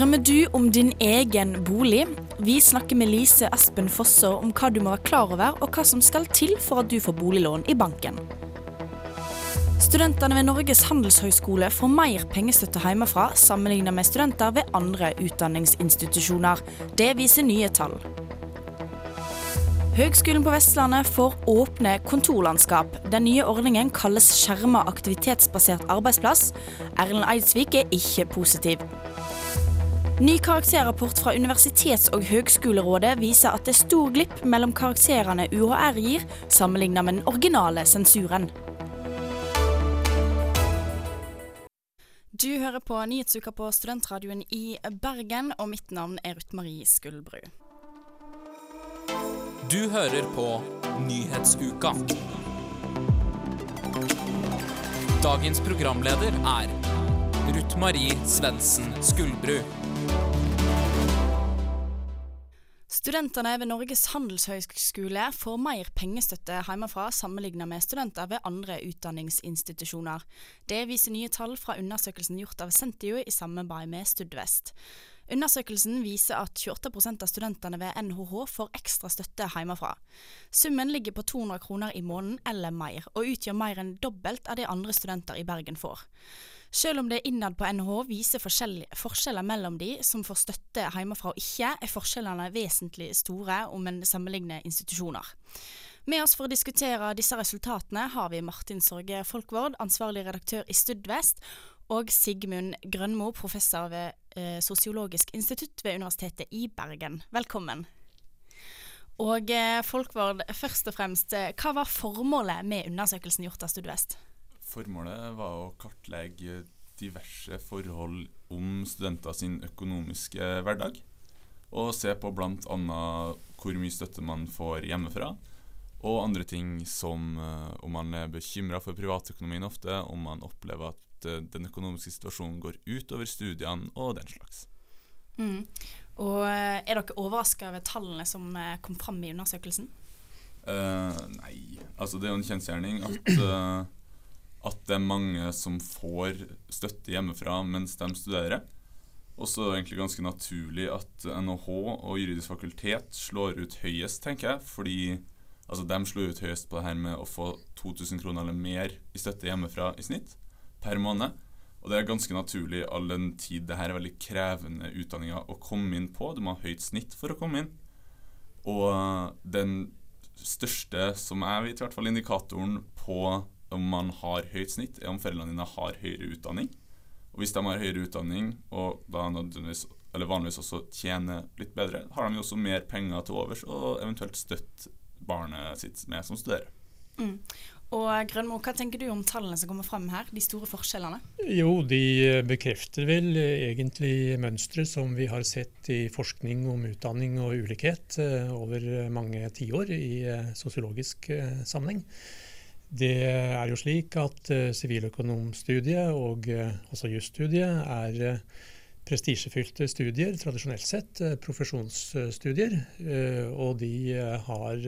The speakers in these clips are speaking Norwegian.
Drømmer du om din egen bolig? Vi snakker med Lise Espen Fosser om hva du må være klar over, og hva som skal til for at du får boliglån i banken. Studentene ved Norges handelshøyskole får mer pengestøtte hjemmefra sammenlignet med studenter ved andre utdanningsinstitusjoner. Det viser nye tall. Høgskolen på Vestlandet får åpne kontorlandskap. Den nye ordningen kalles skjerma aktivitetsbasert arbeidsplass. Erlend Eidsvik er ikke positiv. Ny karakterrapport fra Universitets- og høgskolerådet viser at det er stor glipp mellom karakterene UHR gir, sammenlignet med den originale sensuren. Du hører på Nyhetsuka på Studentradioen i Bergen, og mitt navn er Ruth Marie Skuldbru. Du hører på Nyhetsuka. Dagens programleder er Ruth Marie Svendsen Skuldbru. Studentene ved Norges handelshøyskole får mer pengestøtte hjemmefra sammenlignet med studenter ved andre utdanningsinstitusjoner. Det viser nye tall fra undersøkelsen gjort av Sentio i samarbeid med Studvest. Undersøkelsen viser at 28% av studentene ved NHH får ekstra støtte hjemmefra. Summen ligger på 200 kroner i måneden eller mer, og utgjør mer enn dobbelt av det andre studenter i Bergen får. Selv om det innad på NH viser forskjeller mellom de som får støtte hjemmefra og ikke, er forskjellene vesentlig store om en sammenligner institusjoner. Med oss for å diskutere disse resultatene har vi Martin Sorge Folkvord, ansvarlig redaktør i Studvest, og Sigmund Grønmo, professor ved eh, Sosiologisk institutt ved Universitetet i Bergen. Velkommen. Og eh, Folkvord, først og fremst, eh, hva var formålet med undersøkelsen gjort av Studvest? Formålet var å kartlegge diverse forhold om studenter sin økonomiske hverdag. Og se på bl.a. hvor mye støtte man får hjemmefra. Og andre ting som uh, om man er bekymra for privatøkonomien ofte, om man opplever at uh, den økonomiske situasjonen går utover studiene og den slags. Mm. Og uh, Er dere overraska over tallene som kom fram i undersøkelsen? nei, altså det er jo en kjensgjerning at at det er mange som får støtte hjemmefra mens de studerer. Og så er det egentlig ganske naturlig at NHH og juridisk fakultet slår ut høyest, tenker jeg. Fordi altså, de slår ut høyest på det her med å få 2000 kroner eller mer i støtte hjemmefra i snitt per måned. Og det er ganske naturlig all den tid det her er veldig krevende utdanninger å komme inn på. Du må ha høyt snitt for å komme inn. Og den største, som jeg vet, i hvert fall indikatoren på om man har høyt snitt, er om foreldrene dine har høyere utdanning. Og Hvis de har høyere utdanning, og da nødvendigvis eller vanligvis også tjener litt bedre, har de jo også mer penger til overs og eventuelt støtte barnet sitt med som studerer. Mm. Og Grønmo, Hva tenker du om tallene som kommer frem her, de store forskjellene? Jo, de bekrefter vel egentlig mønstre som vi har sett i forskning om utdanning og ulikhet eh, over mange tiår i eh, sosiologisk eh, sammenheng. Det er jo slik at uh, siviløkonomstudiet og også jusstudiet er uh, prestisjefylte studier, tradisjonelt sett, profesjonsstudier. Og de har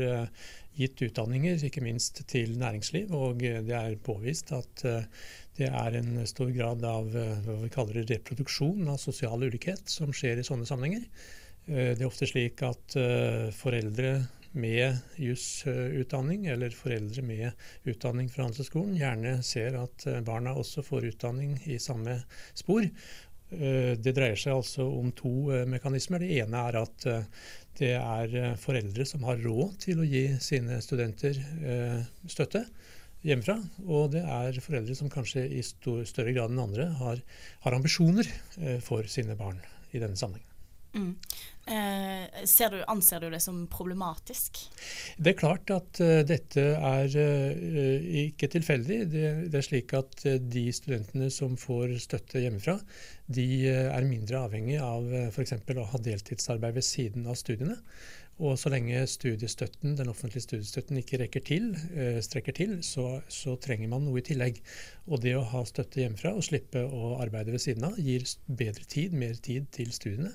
gitt utdanninger, ikke minst til næringsliv. Og det er påvist at det er en stor grad av hva vi kaller reproduksjon av sosial ulikhet som skjer i sånne sammenhenger. Det er ofte slik at foreldre med jusutdanning, eller foreldre med utdanning fra Handelshøyskolen, gjerne ser at eh, barna også får utdanning i samme spor. Eh, det dreier seg altså om to eh, mekanismer. Det ene er at det er foreldre som har råd til å gi sine studenter støtte hjemmefra. Og det er foreldre som kanskje i større grad enn andre har, har ambisjoner for sine barn i denne sammenhengen. Mm. Eh, du, anser du det som problematisk? Det er klart at uh, dette er uh, ikke tilfeldig. Det, det, er slik at uh, de studentene som får støtte hjemmefra, de er mindre avhengig av uh, f.eks. å ha deltidsarbeid ved siden av studiene. Og så lenge studiestøtten, den offentlige studiestøtten ikke rekker til, strekker til, så, så, trenger man noe i tillegg. Og det å ha støtte hjemmefra og slippe å arbeide ved siden av, gir bedre tid, mer tid til studiene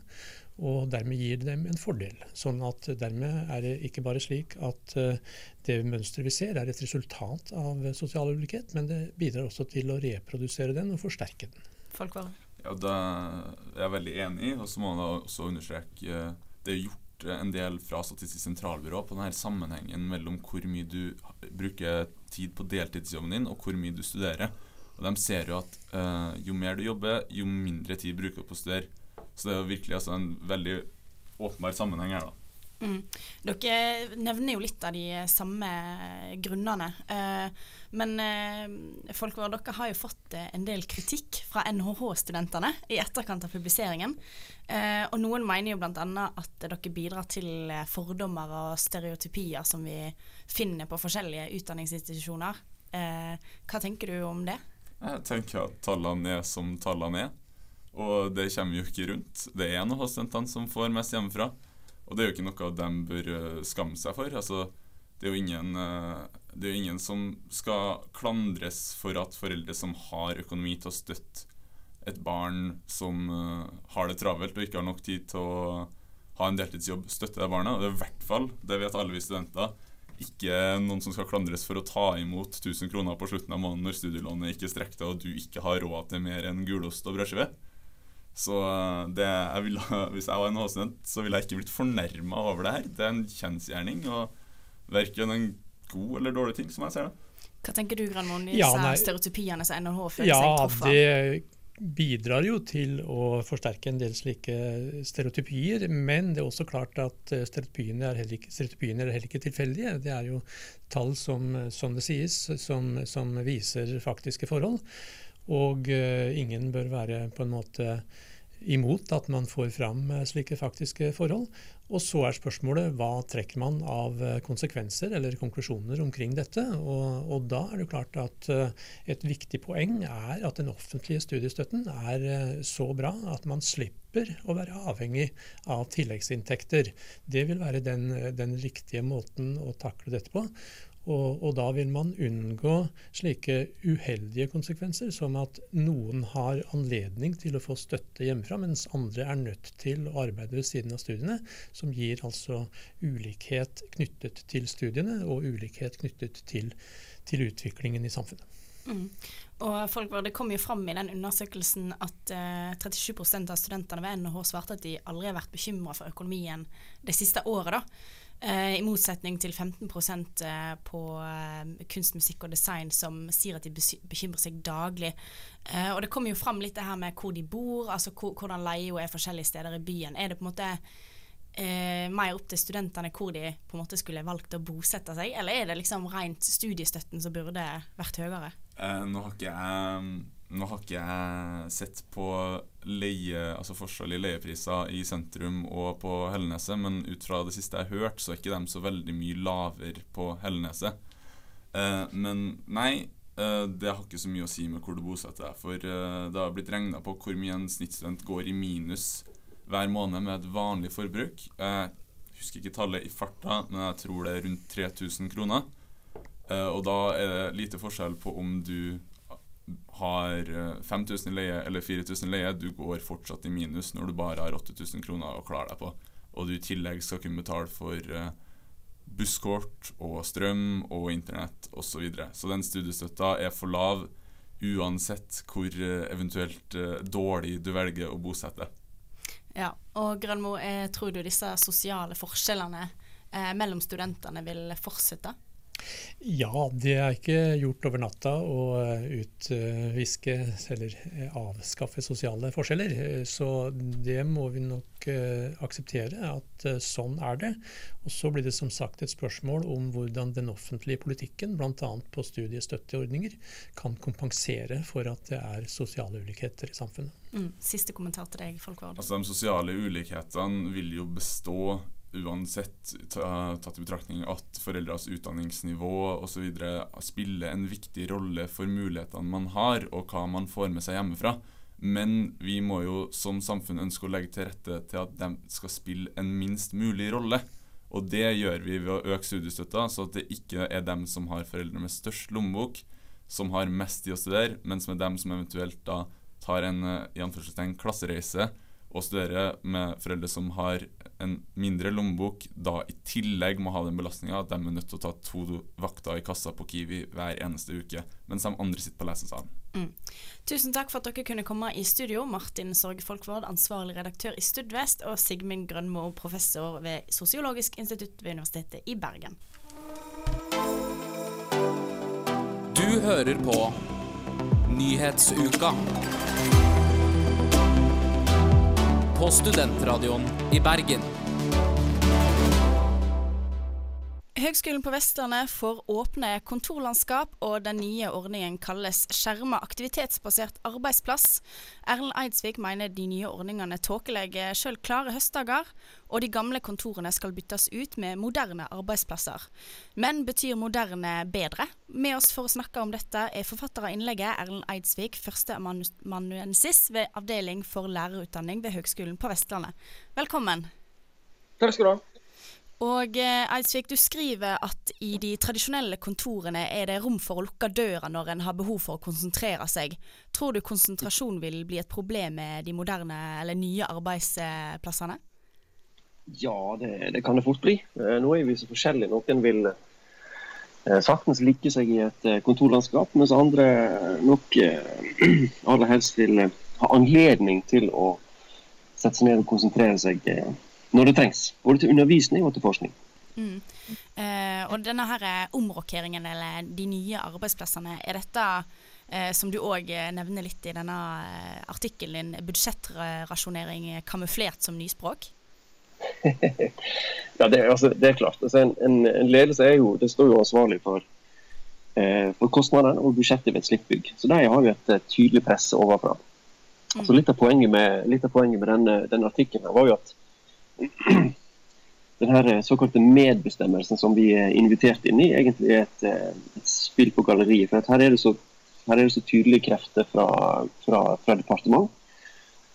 og dermed gir det dem en fordel. Sånn at Dermed er det ikke bare slik at uh, det mønsteret vi ser er et resultat av sosial ulikhet, men det bidrar også til å reprodusere den og forsterke den. Folk var. Ja, Det er jeg veldig enig i. Og så må man også understreke eh, Det er gjort eh, en del fra Statistisk sentralbyrå på denne sammenhengen mellom hvor mye du bruker tid på deltidsjobben din, og hvor mye du studerer. Og De ser jo at uh, jo mer du jobber, jo mindre tid bruker du på å studere. Så det er jo virkelig altså, en veldig åpenbar sammenheng her. da. Mm. Dere nevner jo litt av de samme grunnene. Eh, men eh, Folkvår, dere har jo fått eh, en del kritikk fra NHH-studentene i etterkant av publiseringen. Eh, og noen mener jo bl.a. at dere bidrar til eh, fordommer og stereotypier som vi finner på forskjellige utdanningsinstitusjoner. Eh, hva tenker du om det? Jeg tenker at tallene er som tallene er. Og det kommer jo ikke rundt. Det er NHH-studentene som får mest hjemmefra. Og det er jo ikke noe de bør eh, skamme seg for. Altså, det, er ingen, eh, det er jo ingen som skal klandres for at foreldre som har økonomi til å støtte et barn som uh, har det travelt og ikke har nok tid til å ha en deltidsjobb, støtte det barnet. Og det er i hvert fall, det vet alle vi studenter, ikke noen som skal klandres for å ta imot 1000 kroner på slutten av måneden når studielånet ikke strekker til og du ikke har råd til mer enn gulost og brødskive. Så det, jeg ville, hvis jeg var en H-student, så ville jeg ikke blitt fornærma over det her. Det er en kjensgjerning, og verken en god eller dårlig ting, som jeg ser det. Hva tenker du, Granmoen, i Ja, stereotypiene som NHH føler Ja, seg truffet av? det bidrar jo til å forsterke en del slike stereotypier. Men det er også klart at eh, stereotypiene er heller ikke, stereotypiene er heller ikke tilfeldige. Det er jo tall som, som det sies, som, som viser faktiske forhold. Og uh, ingen bør være på en måte imot at man får fram eh, slike faktiske forhold. Og så er spørsmålet hva trekker man av eh, konsekvenser eller konklusjoner omkring dette. Og, og da er det klart at eh, et viktig poeng er at den offentlige studiestøtten er så bra at man slipper å være avhengig av tilleggsinntekter. Det vil være den, den riktige måten å takle dette på. Og, og da vil man unngå slike uheldige konsekvenser, som at noen har anledning til å få støtte hjemmefra, mens andre er nødt til å arbeide ved siden av studiene, som gir altså ulikhet knyttet til studiene og ulikhet knyttet til, til utviklingen i samfunnet. Mm. Og Folkvar, Det kom jo fram i den undersøkelsen at eh, 37 av studentene ved NHH svarte at de aldri har vært bekymra for økonomien det siste året. da. Eh, I motsetning til 15 eh, på eh, kunst, musikk og design som sier at de bekymrer seg daglig. Og det kommer jo fram litt det her med hvor de bor, altså hvordan leia er forskjellige steder i byen. Er det på en måte eh, mer opp til studentene hvor de på en måte skulle valgt å bosette seg, eller er det liksom rent studiestøtten som burde vært høyere? Eh, nå, har ikke jeg, nå har ikke jeg sett på leie, altså forskjell i leiepriser i sentrum og på Helleneset, men ut fra det siste jeg har hørt, så er ikke de så veldig mye lavere på Helleneset. Eh, men nei, eh, det har ikke så mye å si med hvor du bosetter deg. For eh, det har blitt regna på hvor mye en snittstudent går i minus hver måned med et vanlig forbruk. Jeg husker ikke tallet i farta, men jeg tror det er rundt 3000 kroner. Eh, og da er det lite forskjell på om du har eh, 5000 i leie eller 4000 i leie. Du går fortsatt i minus når du bare har 8000 kroner å klare deg på. Og du i tillegg skal kunne betale for eh, busskort og strøm og internett osv. Så, videre. så den studiestøtta er for lav uansett hvor eh, eventuelt eh, dårlig du velger å bosette. Ja, og Grønmo, eh, tror du disse sosiale forskjellene eh, mellom studentene vil fortsette? Ja, det er ikke gjort over natta å eh, utviske eller eh, avskaffe sosiale forskjeller. Eh, Så det må vi nok akseptere at sånn er det. Og så blir det som sagt et spørsmål om hvordan den offentlige politikken, bl.a. på studiestøtteordninger, kan kompensere for at det er sosiale ulikheter i samfunnet. Mm. Siste kommentar til deg, Folkvard. Altså De sosiale ulikhetene vil jo bestå uansett, tatt i betraktning at foreldres utdanningsnivå osv. spiller en viktig rolle for mulighetene man har, og hva man får med seg hjemmefra. Men vi må jo som samfunn ønske å legge til rette til at de skal spille en minst mulig rolle. Og det gjør vi ved å øke studiestøtta, så at det ikke er dem som har foreldre med størst lommebok, som har mest i å studere, mens er dem som eventuelt da tar en eh, i klassereise og studerer med foreldre som har en mindre lommebok da i tillegg må ha den belastninga at de er nødt til å ta to vakter i kassa på Kiwi hver eneste uke, mens de andre sitter på lesesalen. Mm. Tusen takk for at dere kunne komme i studio, Martin Sorg Folkvord, ansvarlig redaktør i Studvest, og Sigmund Grønmo, professor ved Sosiologisk institutt ved Universitetet i Bergen. Du hører på Nyhetsuka. På Studentradioen i Bergen. Høgskolen på Vestlandet får åpne kontorlandskap, og den nye ordningen kalles skjerma aktivitetsbasert arbeidsplass. Erlend Eidsvik mener de nye ordningene tåkelegger sjøl klare høstdager, og de gamle kontorene skal byttes ut med moderne arbeidsplasser. Men betyr moderne bedre? Med oss for å snakke om dette er forfatter av innlegget Erlend Eidsvik, førsteamanuensis ved avdeling for lærerutdanning ved Høgskolen på Vestlandet. Velkommen. Takk skal du ha. Og eh, Eidsvik, du skriver at i de tradisjonelle kontorene er det rom for å lukke døra når en har behov for å konsentrere seg. Tror du konsentrasjon vil bli et problem med de moderne eller nye arbeidsplassene? Ja, det, det kan det fort bli. Eh, nå er vi så forskjellige. Noen vil eh, saktens like seg i et kontorlandskap, mens andre nok aller helst vil ha anledning til å sette seg ned og konsentrere seg når det trengs. Både til undervisning og til forskning. Mm. Eh, og denne her eh, omrokeringen, eller de nye arbeidsplassene, er dette eh, som du òg eh, nevner litt i denne eh, artikkelen din, budsjettrasjonering kamuflert som nyspråk? ja, det, altså, det, er klart. Altså, en, en, en, ledelse er jo, det står jo ansvarlig for, eh, for kostnadene og budsjettet ved et slikt bygg. Så der har vi et, tydelig press overfra. Mm. Så litt av poenget med, litt av poenget med denne, denne artikkelen var jo at den såkalte medbestemmelsen som vi er invitert inn i, egentlig er et, eh, et spill på galleriet. For her er, så, her, er det så, tydelige krefter fra, fra, fra departement.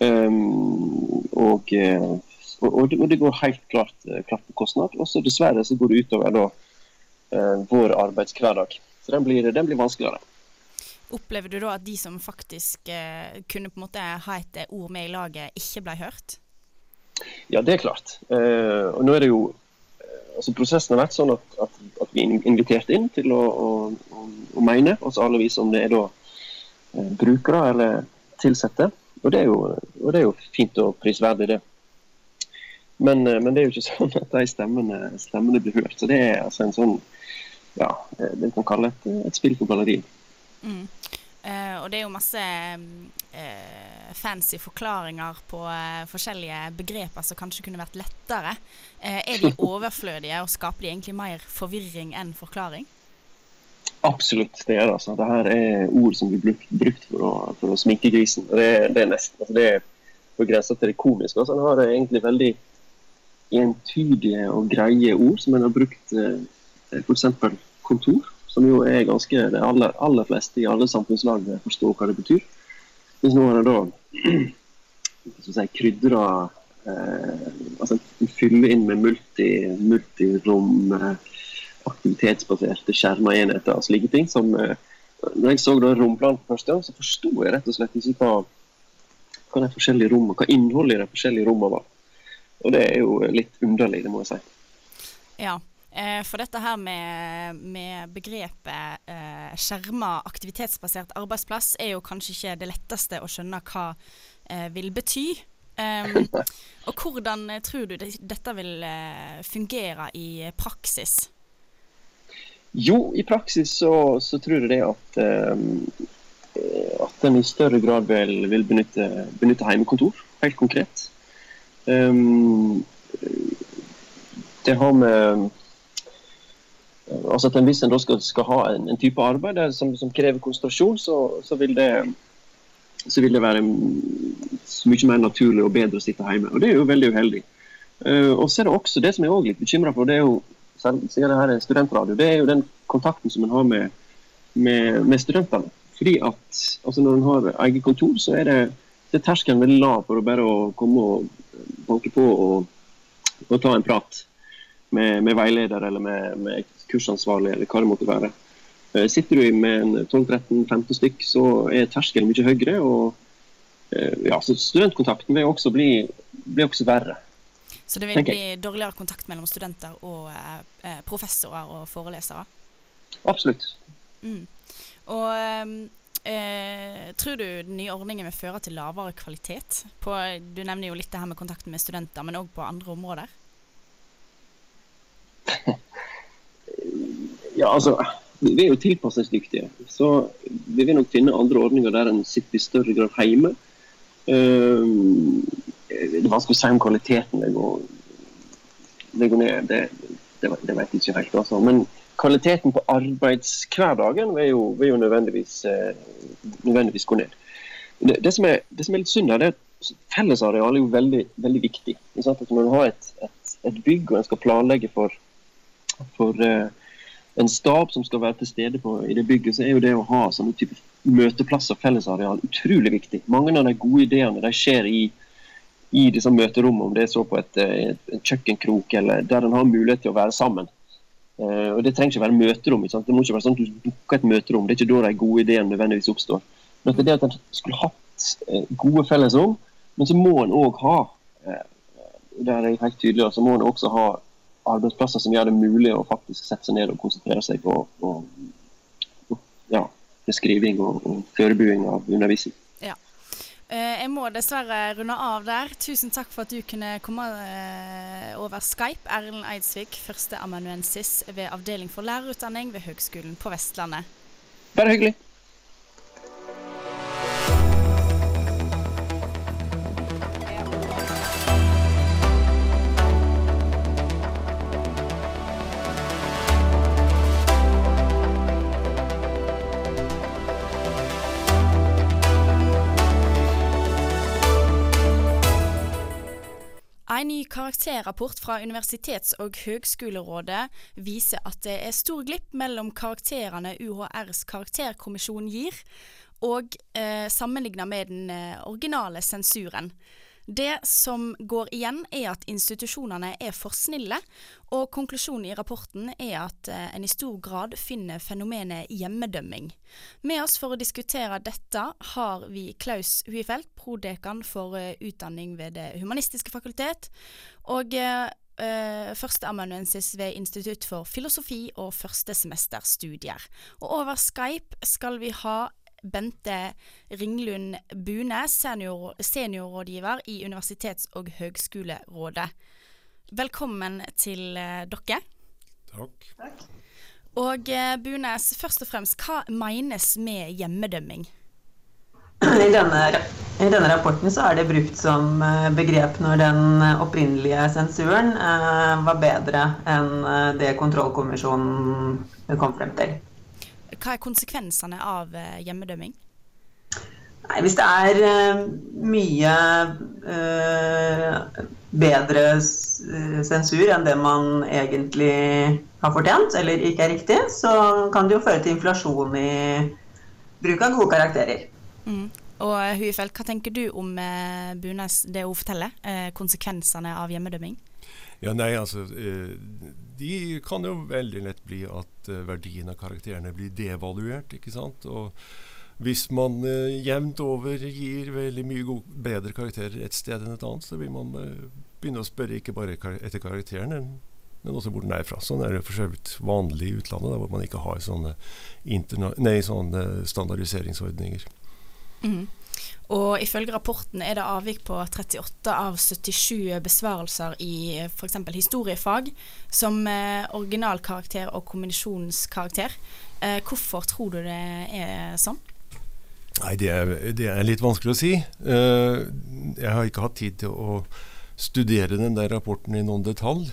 Um, og, eh, og, og, det går helt klart, eh, klart på kostnad. Og dessverre så går det utover da, vår arbeidshverdag. Så den blir, den blir, vanskeligere. Opplever du da at de som faktisk kunne på en måte ha et ord med i laget, ikke ble hørt? Ja, det er klart. Uh, og nå er det jo eh, altså Prosessen har vært sånn at, at, at vi er invitert inn til å, å, å mene, altså alle vi som det er da eh, brukere eller ansatte. Og, og det er jo fint og prisverdig, det. Men, men, det er jo ikke sånn at de stemmene, stemmene blir hørt. Så det er altså en sånn ja, det kan kalle et, et spill på galleriet. Mm. Uh, og det er jo masse uh, fancy forklaringer på uh, forskjellige begreper som kanskje kunne vært lettere. er de overflødige, og skaper de egentlig mer forvirring enn forklaring? Absolutt, det er det. altså. Dette er ord som blir brukt, brukt for, å, for, å, sminke grisen. Det, det, er nesten altså det er på grensa til det komiske. Altså, han har egentlig veldig entydige og greie ord som en har brukt f.eks. kontor som jo er ganske Det aller, aller fleste i alle samfunnslag forstår hva det betyr. Hvis noen har da si, krydra eh, altså fyller inn med multi, multirom, eh, aktivitetsbaserte skjerma enheter og slike ting. som eh, når jeg så da romplanen for første gang, så forsto jeg rett og slett ikke hva, hva de forskjellige rommene, hva innholdet i de forskjellige rommene var. Og det er jo litt underlig, det må jeg si. Ja, for dette her med, med begrepet eh, skjerma aktivitetsbasert arbeidsplass er jo kanskje ikke det letteste å skjønne hva eh, vil bety. Um, og hvordan eh, tror du det, dette vil eh, fungere i praksis? Jo, i praksis så, så tror jeg det at, um, at en i større grad vil, vil benytte, benytte heimekontor, helt konkret. Um, det har med altså at Hvis en da skal, skal ha en, en, type arbeid som, som krever konsentrasjon, så, så, vil det, så, vil det, være mye mer naturlig og bedre å sitte hjemme. Og Det er jo veldig uheldig. Uh, og så er det også det som jeg er litt bekymra for, det er jo siden det her er studentradio, det er jo den kontakten som en har med, med, med studentene. Fordi at altså Når en har eget kontor, så er det, det er terskelen veldig lav for å bare å komme og banke på og, og ta en prat med, med veileder eller med, med, kursansvarlig, eller hva det måtte være. Eh, sitter du med en 12-13-15 stykk, så er terskelen mye høyere. og eh, ja, så Studentkontakten vil også bli, bli også verre. Så det vil bli dårligere kontakt mellom studenter og eh, eh, professorer og forelesere. Absolutt. Mm. Og eh, tror du den nye ordningen vil føre til lavere kvalitet? På, du nevner jo litt det her med kontakten med studenter, men òg på andre områder. Ja, altså, vi er jo tilpasningsdyktige, så vi vil nok finne andre ordninger der en sitter i større grad hjemme. Um, det er vanskelig å si om kvaliteten det går, det går ned, det, det, det vet jeg ikke helt. Altså. Men kvaliteten på arbeidshverdagen vil jo, vil jo nødvendigvis, eh, nødvendigvis gå ned. Det, som er, det som er litt synd her, det er at fellesareal er jo veldig, veldig viktig. At når du har et, et, et bygg og en skal planlegge for, for eh, en stab som skal være til stede på, i det bygget, så er jo det å ha sånne type møteplasser, fellesareal, utrolig viktig. Mange av de gode ideene de skjer i, i disse møterommene, om det er så på et, eh, et, et kjøkkenkrok eller der en har mulighet til å være sammen. Uh, og Det trenger ikke være møterom. Ikke? Det må ikke være sånn at du booker et møterom. Det er ikke da de gode ideene nødvendigvis oppstår. Men at det er at en skulle hatt uh, gode fellesrom, men så må en òg ha uh, der er helt tydelig, så må en også ha arbeidsplasser som gjør det mulig å faktisk sette seg ned og konsentrere seg på, på, på ja, beskriving og, og forberedelse av undervisning. Ja. jeg må dessverre runde av der. Tusen takk for at du kunne komme eh, over Skype. Erlend Eidsvik, førsteamanuensis ved Avdeling for lærerutdanning ved Høgskolen på Vestlandet. Bare hyggelig. En ny karakterrapport fra Universitets- og høgskolerådet viser at det er stor glipp mellom karakterene UHRs karakterkommisjon gir, og eh, sammenlignet med den eh, originale sensuren. Det som går igjen, er at institusjonene er for snille, og konklusjonen i rapporten er at eh, en i stor grad finner fenomenet hjemmedømming. Med oss for å diskutere dette har vi Klaus Huifelt, prodekan for eh, utdanning ved Det humanistiske fakultet, og eh, førsteamanuensis ved Institutt for filosofi og førstesemesterstudier. Og over Skype skal vi ha Bente Ringlund Bune, senior, seniorrådgiver i Universitets- og høgskolerådet. Velkommen til eh, dere. Takk. Og eh, Bunes, først og fremst, hva menes med hjemmedømming? I denne, I denne rapporten så er det brukt som eh, begrep når den opprinnelige sensuren eh, var bedre enn det kontrollkommisjonen kom frem til. Hva er konsekvensene av eh, hjemmedømming? Nei, hvis det er eh, mye eh, bedre sensur enn det man egentlig har fortjent, eller ikke er riktig, så kan det jo føre til inflasjon i bruk av gode karakterer. Mm. Og eh, hva tenker du om Bunes, det hun forteller? Eh, konsekvensene av hjemmedømming? Ja, nei, altså De kan jo veldig lett bli at eh, verdien av karakterene blir devaluert, ikke sant. Og hvis man eh, jevnt over gir veldig mye god, bedre karakterer et sted enn et annet, så vil man eh, begynne å spørre ikke bare kar etter karakteren, men, også hvor den er fra. Sånn er det for så vidt vanlig i utlandet, der hvor man ikke har sånne, nei, sånne standardiseringsordninger. Mhm. Og ifølge rapporten er det avvik på 38 av 77 besvarelser i f.eks. historiefag, som eh, originalkarakter og kombinasjonskarakter. Eh, hvorfor tror du det er sånn? Nei, det er, det er litt vanskelig å si. Eh, jeg har ikke hatt tid til å studere den der rapporten i noen detalj.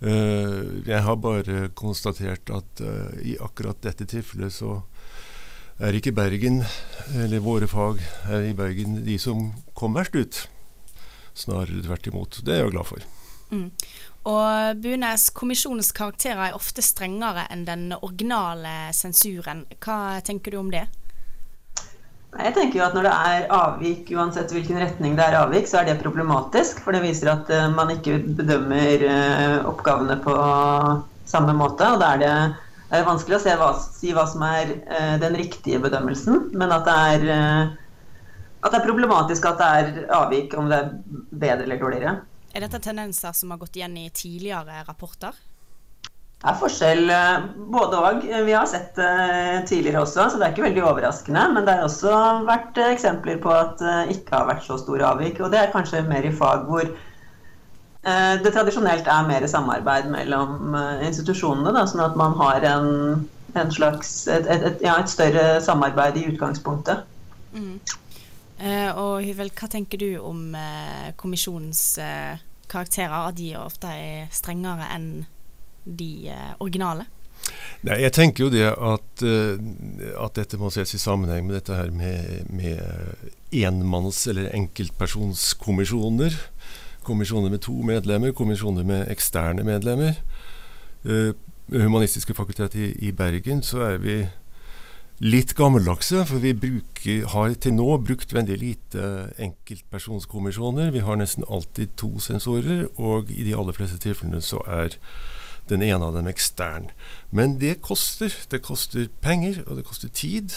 Eh, jeg har bare konstatert at eh, i akkurat dette tilfellet så er ikke Bergen, eller våre fag her i Bergen, de som kom verst ut. Snarere tvert imot. Det er jeg glad for. Mm. Og Bunes kommisjonens karakterer er ofte strengere enn den originale sensuren. Hva tenker du om det? Jeg tenker jo at Når det er avvik, uansett hvilken retning det er avvik, så er det problematisk. For det viser at eh, man ikke bedømmer eh, oppgavene på samme måte. og da er det, det er vanskelig å se hva, si hva som er eh, den riktige bedømmelsen. Men at det, er, eh, at det er problematisk at det er avvik, om det er bedre eller dårligere. Er dette tendenser som har gått igjen i tidligere rapporter? Det er forskjell eh, både og. Vi har sett det tidligere også, så det er ikke veldig overraskende. Men det har også vært eksempler på at det ikke har vært så store avvik. Og det er kanskje mer i fag hvor eh, det tradisjonelt er mer samarbeid mellom eh, institusjonene. Da, sånn at man har en, en slags, et, et, et, ja, et, større samarbeid i utgangspunktet. Mm. Eh, og Hyvel, hva tenker du om eh, kommisjonens eh, karakterer? At de ofte er strengere enn de eh, originale? Nei, jeg tenker jo det at, at, dette må ses i sammenheng med dette her med, med enmanns- eller enkeltpersonskommisjoner. Kommisjoner med to medlemmer, kommisjoner med eksterne medlemmer. Uh, Humanistiske fakultet i, i, Bergen så er vi litt gammeldagse, for vi bruker, har til nå brukt veldig lite enkeltpersonskommisjoner. Vi har nesten alltid to sensorer, og i de aller fleste tilfellene så er den ene av dem ekstern. Men det koster. Det koster penger, og det koster tid.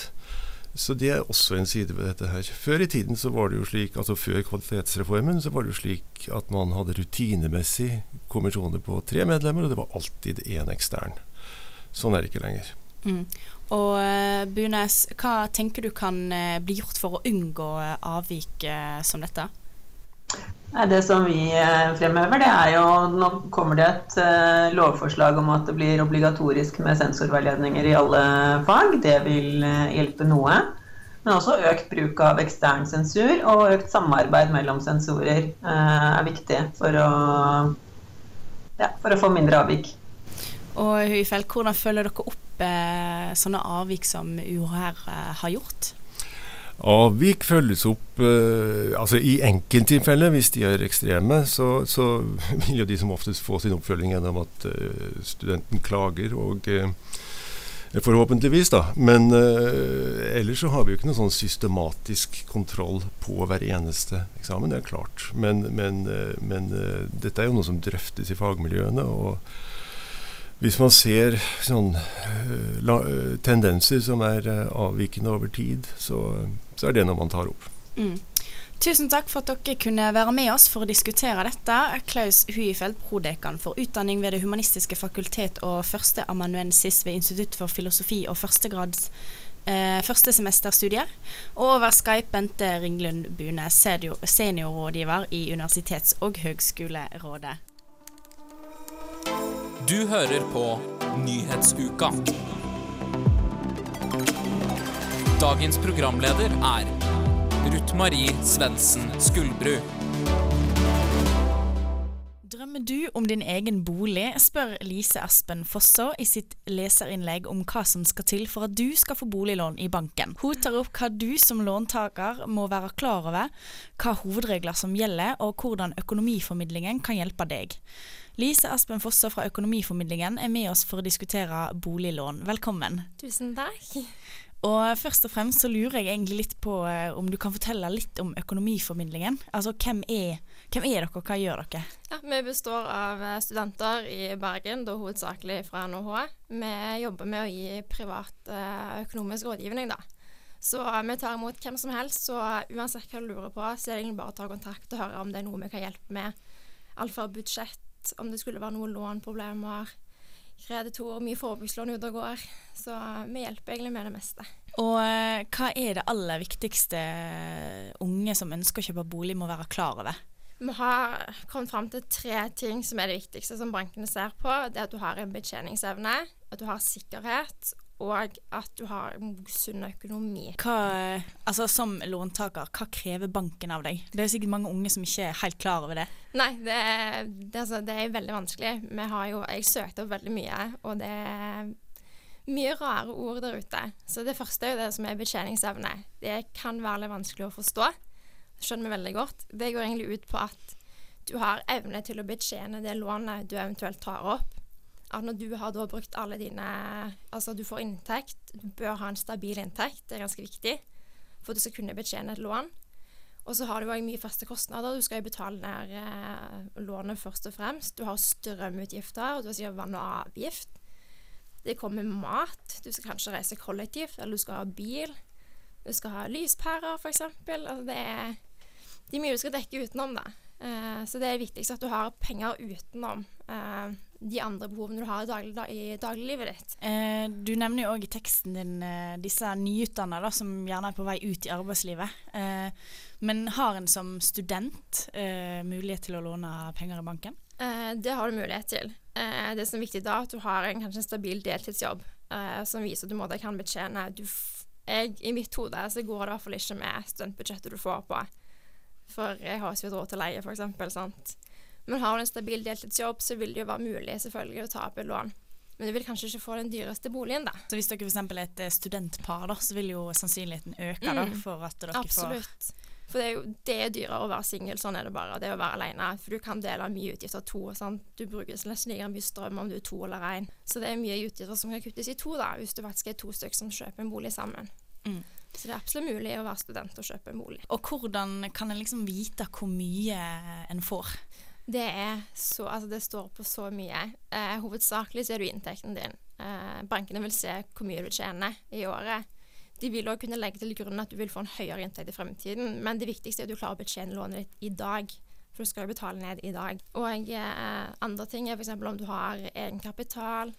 Så det er også en side ved dette her. Før i tiden så var det jo slik, altså før kvalitetsreformen, så var det jo slik at man hadde rutinemessig kommisjoner på tre medlemmer, og det var alltid én ekstern. Sånn er det ikke lenger. Mm. Og uh, Bunes, hva tenker du kan uh, bli gjort for å unngå uh, avvik som dette? Det som vi eh, fremhever, det er jo Nå kommer det et uh, lovforslag om at det blir obligatorisk med sensorveiledninger i alle fag. Det vil uh, hjelpe noe. Men også økt bruk av ekstern sensur og økt samarbeid mellom sensorer er viktig for å, ja, for å få mindre avvik. Og Huifeld, hvordan følger dere opp sånne avvik som UHR har gjort? Avvik følges opp eh, altså I enkelttilfeller, hvis de er ekstreme, så, så, vil jo de som oftest få sin oppfølging gjennom at eh, studenten klager. og eh, Forhåpentligvis, da. Men ellers så har vi jo ikke noe sånn systematisk kontroll på hver eneste eksamen. Det er klart. Men, men, men dette er jo noe som drøftes i fagmiljøene. og hvis man ser sånn, tendenser som er avvikende over tid, så, så, er det noe man tar opp. Mm. Tusen takk for at dere kunne være med oss for å diskutere dette. Klaus Huifeld, prodekan for utdanning ved Det humanistiske fakultet og førsteamanuensis ved Institutt for filosofi og førstegrads eh, førstesemesterstudier. Og over Skype Bente Ringlund Bune, seniorrådgiver i Universitets- og høgskolerådet. Du hører på Nyhetsuka. Dagens programleder er Ruth Marie Svendsen Skuldbru. Drømmer du om din egen bolig, spør Lise Aspen Fosså i sitt leserinnlegg om hva som skal til for at du skal få boliglån i banken. Hun tar opp hva du som låntaker må være klar over, hva hovedregler som gjelder, og hvordan økonomiformidlingen kan hjelpe deg. Lise Aspen Fosså fra Økonomiformidlingen er med oss for å diskutere boliglån. Velkommen. Tusen takk. Og først og fremst så lurer jeg egentlig litt på eh, om du kan fortelle litt om Økonomiformidlingen. Altså hvem er, hvem er dere, og hva gjør dere? Ja, Vi består av eh, studenter i Bergen, da hovedsakelig fra NHH. Vi jobber med å gi privat eh, økonomisk rådgivning, da. Så vi tar imot hvem som helst, så uansett hva du lurer på, så er det egentlig bare å ta kontakt og høre om det er noe vi kan hjelpe med. Alt fra budsjett om det skulle være noen lånproblemer. Kreditorer, mye forbrukslån ute og går. Så vi hjelper egentlig med det meste. Og eh, hva er det aller viktigste unge som ønsker å kjøpe bolig, må være klar over? Vi har kommet fram til tre ting som er det viktigste som bankene ser på. Det er at du har en betjeningsevne, at du har sikkerhet, og at du har en sunn økonomi. Hva, altså Som låntaker, hva krever banken av deg? Det er sikkert mange unge som ikke er helt klar over det. Nei, det er, det, altså, det er veldig vanskelig. Jo, jeg søkte opp veldig mye, og det er mye rare ord der ute. Så det første er jo det som er betjeningsevne. Det kan være litt vanskelig å forstå. Det skjønner vi veldig godt. Det går egentlig ut på at du har evne til å betjene det lånet du eventuelt tar opp at når du har brukt alle dine Altså du får inntekt, du bør ha en stabil inntekt, det er ganske viktig for at du skal kunne betjene et lån. Og så har du òg mye faste kostnader. Du skal jo betale ned eh, lånet først og fremst. Du har strømutgifter, og du har sikkert vann og avgift. Det kommer mat. Du skal kanskje reise kollektivt, eller du skal ha bil. Du skal ha lyspærer, f.eks. Altså det, er, det er mye du skal dekke utenom, da. Eh, så det er viktigst at du har penger utenom eh, de andre behovene du har i, daglig, i dagliglivet ditt. Eh, du nevner jo òg i teksten din eh, disse nyutdannede som gjerne er på vei ut i arbeidslivet. Eh, men har en som student eh, mulighet til å låne penger i banken? det har du mulighet til. det som er viktig da, er at du har en, kanskje en stabil deltidsjobb som viser at du måtte kan betjene du jeg, I mitt hode så går det i hvert fall ikke med studentbudsjettet du får på. For jeg har ikke råd til leie, f.eks. Men har du en stabil deltidsjobb, så vil det jo være mulig selvfølgelig å ta opp et lån. Men du vil kanskje ikke få den dyreste boligen, da. Så hvis dere f.eks. er et eh, studentpar, da, så vil jo sannsynligheten øke mm. da, for at dere Absolutt. får. For det er jo det er dyrere å være singel, sånn er det bare. Det å være alene. For du kan dele mye utgifter to. Sant? Du bruker nesten like mye strøm om du er to eller én. Så det er mye utgifter som kan kuttes i to, da, hvis du faktisk er to stykker som kjøper en bolig sammen. Mm. Så det er absolutt mulig å være student og kjøpe en bolig. Og hvordan kan en liksom vite hvor mye en får? Det så Altså, det står på så mye. Eh, hovedsakelig så er det inntekten din. Eh, bankene vil se hvor mye du tjener i året. De vil òg kunne legge til grunn at du vil få en høyere inntekt i fremtiden, men det viktigste er at du klarer å betjene lånet ditt i dag. For du skal jo betale ned i dag. Og eh, andre ting er f.eks. om du har egenkapital,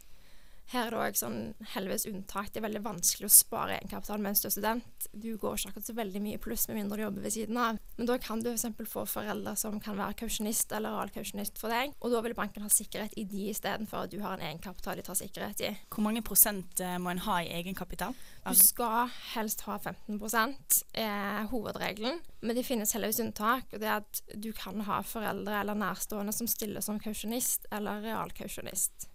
her er det òg sånn heldigvis unntak. Det er veldig vanskelig å spare egenkapital mens du er student. Du går ikke akkurat så veldig mye pluss med mindre du jobber ved siden av. Men da kan du f.eks. få foreldre som kan være kausjonist eller realkausjonist for deg, og da vil banken ha sikkerhet i de istedenfor at du har en egenkapital de tar sikkerhet i. Hvor mange prosent eh, må en ha i egenkapital? Du skal helst ha 15% er hovedregelen, men det finnes heldigvis unntak. og det er at Du kan ha foreldre eller nærstående som stiller som kausjonist eller realkausjonist.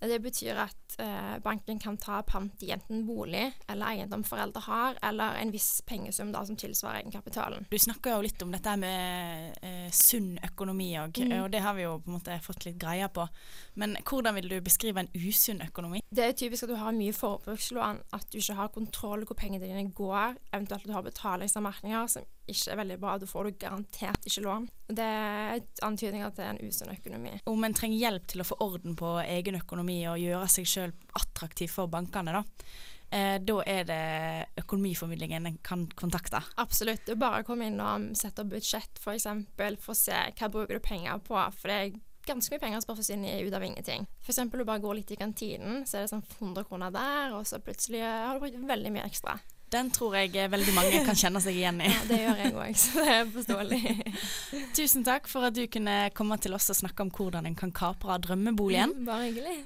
Det betyr at eh, banken kan ta pant i enten bolig eller eiendom foreldre har, eller en viss pengesum da, som tilsvarer egenkapitalen. Du snakker jo litt om dette med eh, sunn økonomi òg, mm. og det har vi jo på en måte fått litt greie på. Men hvordan vil du beskrive en usunn økonomi? Det er typisk at du har mye forbrukslån, at du ikke har kontroll hvor pengene dine går, eventuelt at du har betalingsanmerkninger som ikke er veldig bra. Da får du garantert ikke lån. Det er antydninger til en usunn økonomi. Om en trenger hjelp til å få orden på egen økonomi og gjøre seg sjøl attraktiv for bankene, da. Eh, da er det økonomiformidlingen en kan kontakte. Absolutt. Det er bare å komme inn og sette opp budsjett, f.eks. For, for å se hva bruker du penger på. For det er ganske mye penger som bare forsvinner ut av ingenting. F.eks. du bare går litt i kantinen, så er det sånn 100 kroner der, og så plutselig har du brukt veldig mye ekstra. Den tror jeg veldig mange kan kjenne seg igjen i. Ja, det gjør jeg òg, så det er forståelig. Tusen takk for at du kunne komme til oss og snakke om hvordan en kan kapre drømmeboligen. Bare hyggelig.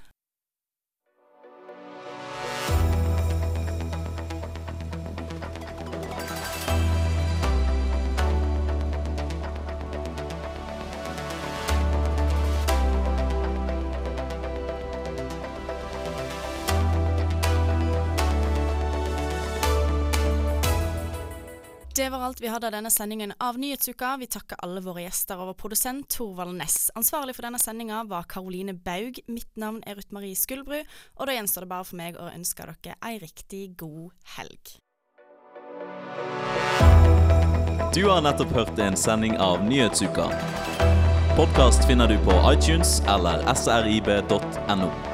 Det var alt vi hadde av denne sendingen av Nyhetsuka. Vi takker alle våre gjester og vår produsent Torvald Næss. Ansvarlig for denne sendinga var Karoline Baug. Mitt navn er Ruth Marie Skuldbru, og da gjenstår det bare for meg å ønske dere ei riktig god helg. Du har nettopp hørt en sending av Nyhetsuka. Podkast finner du på iTunes eller srib.no.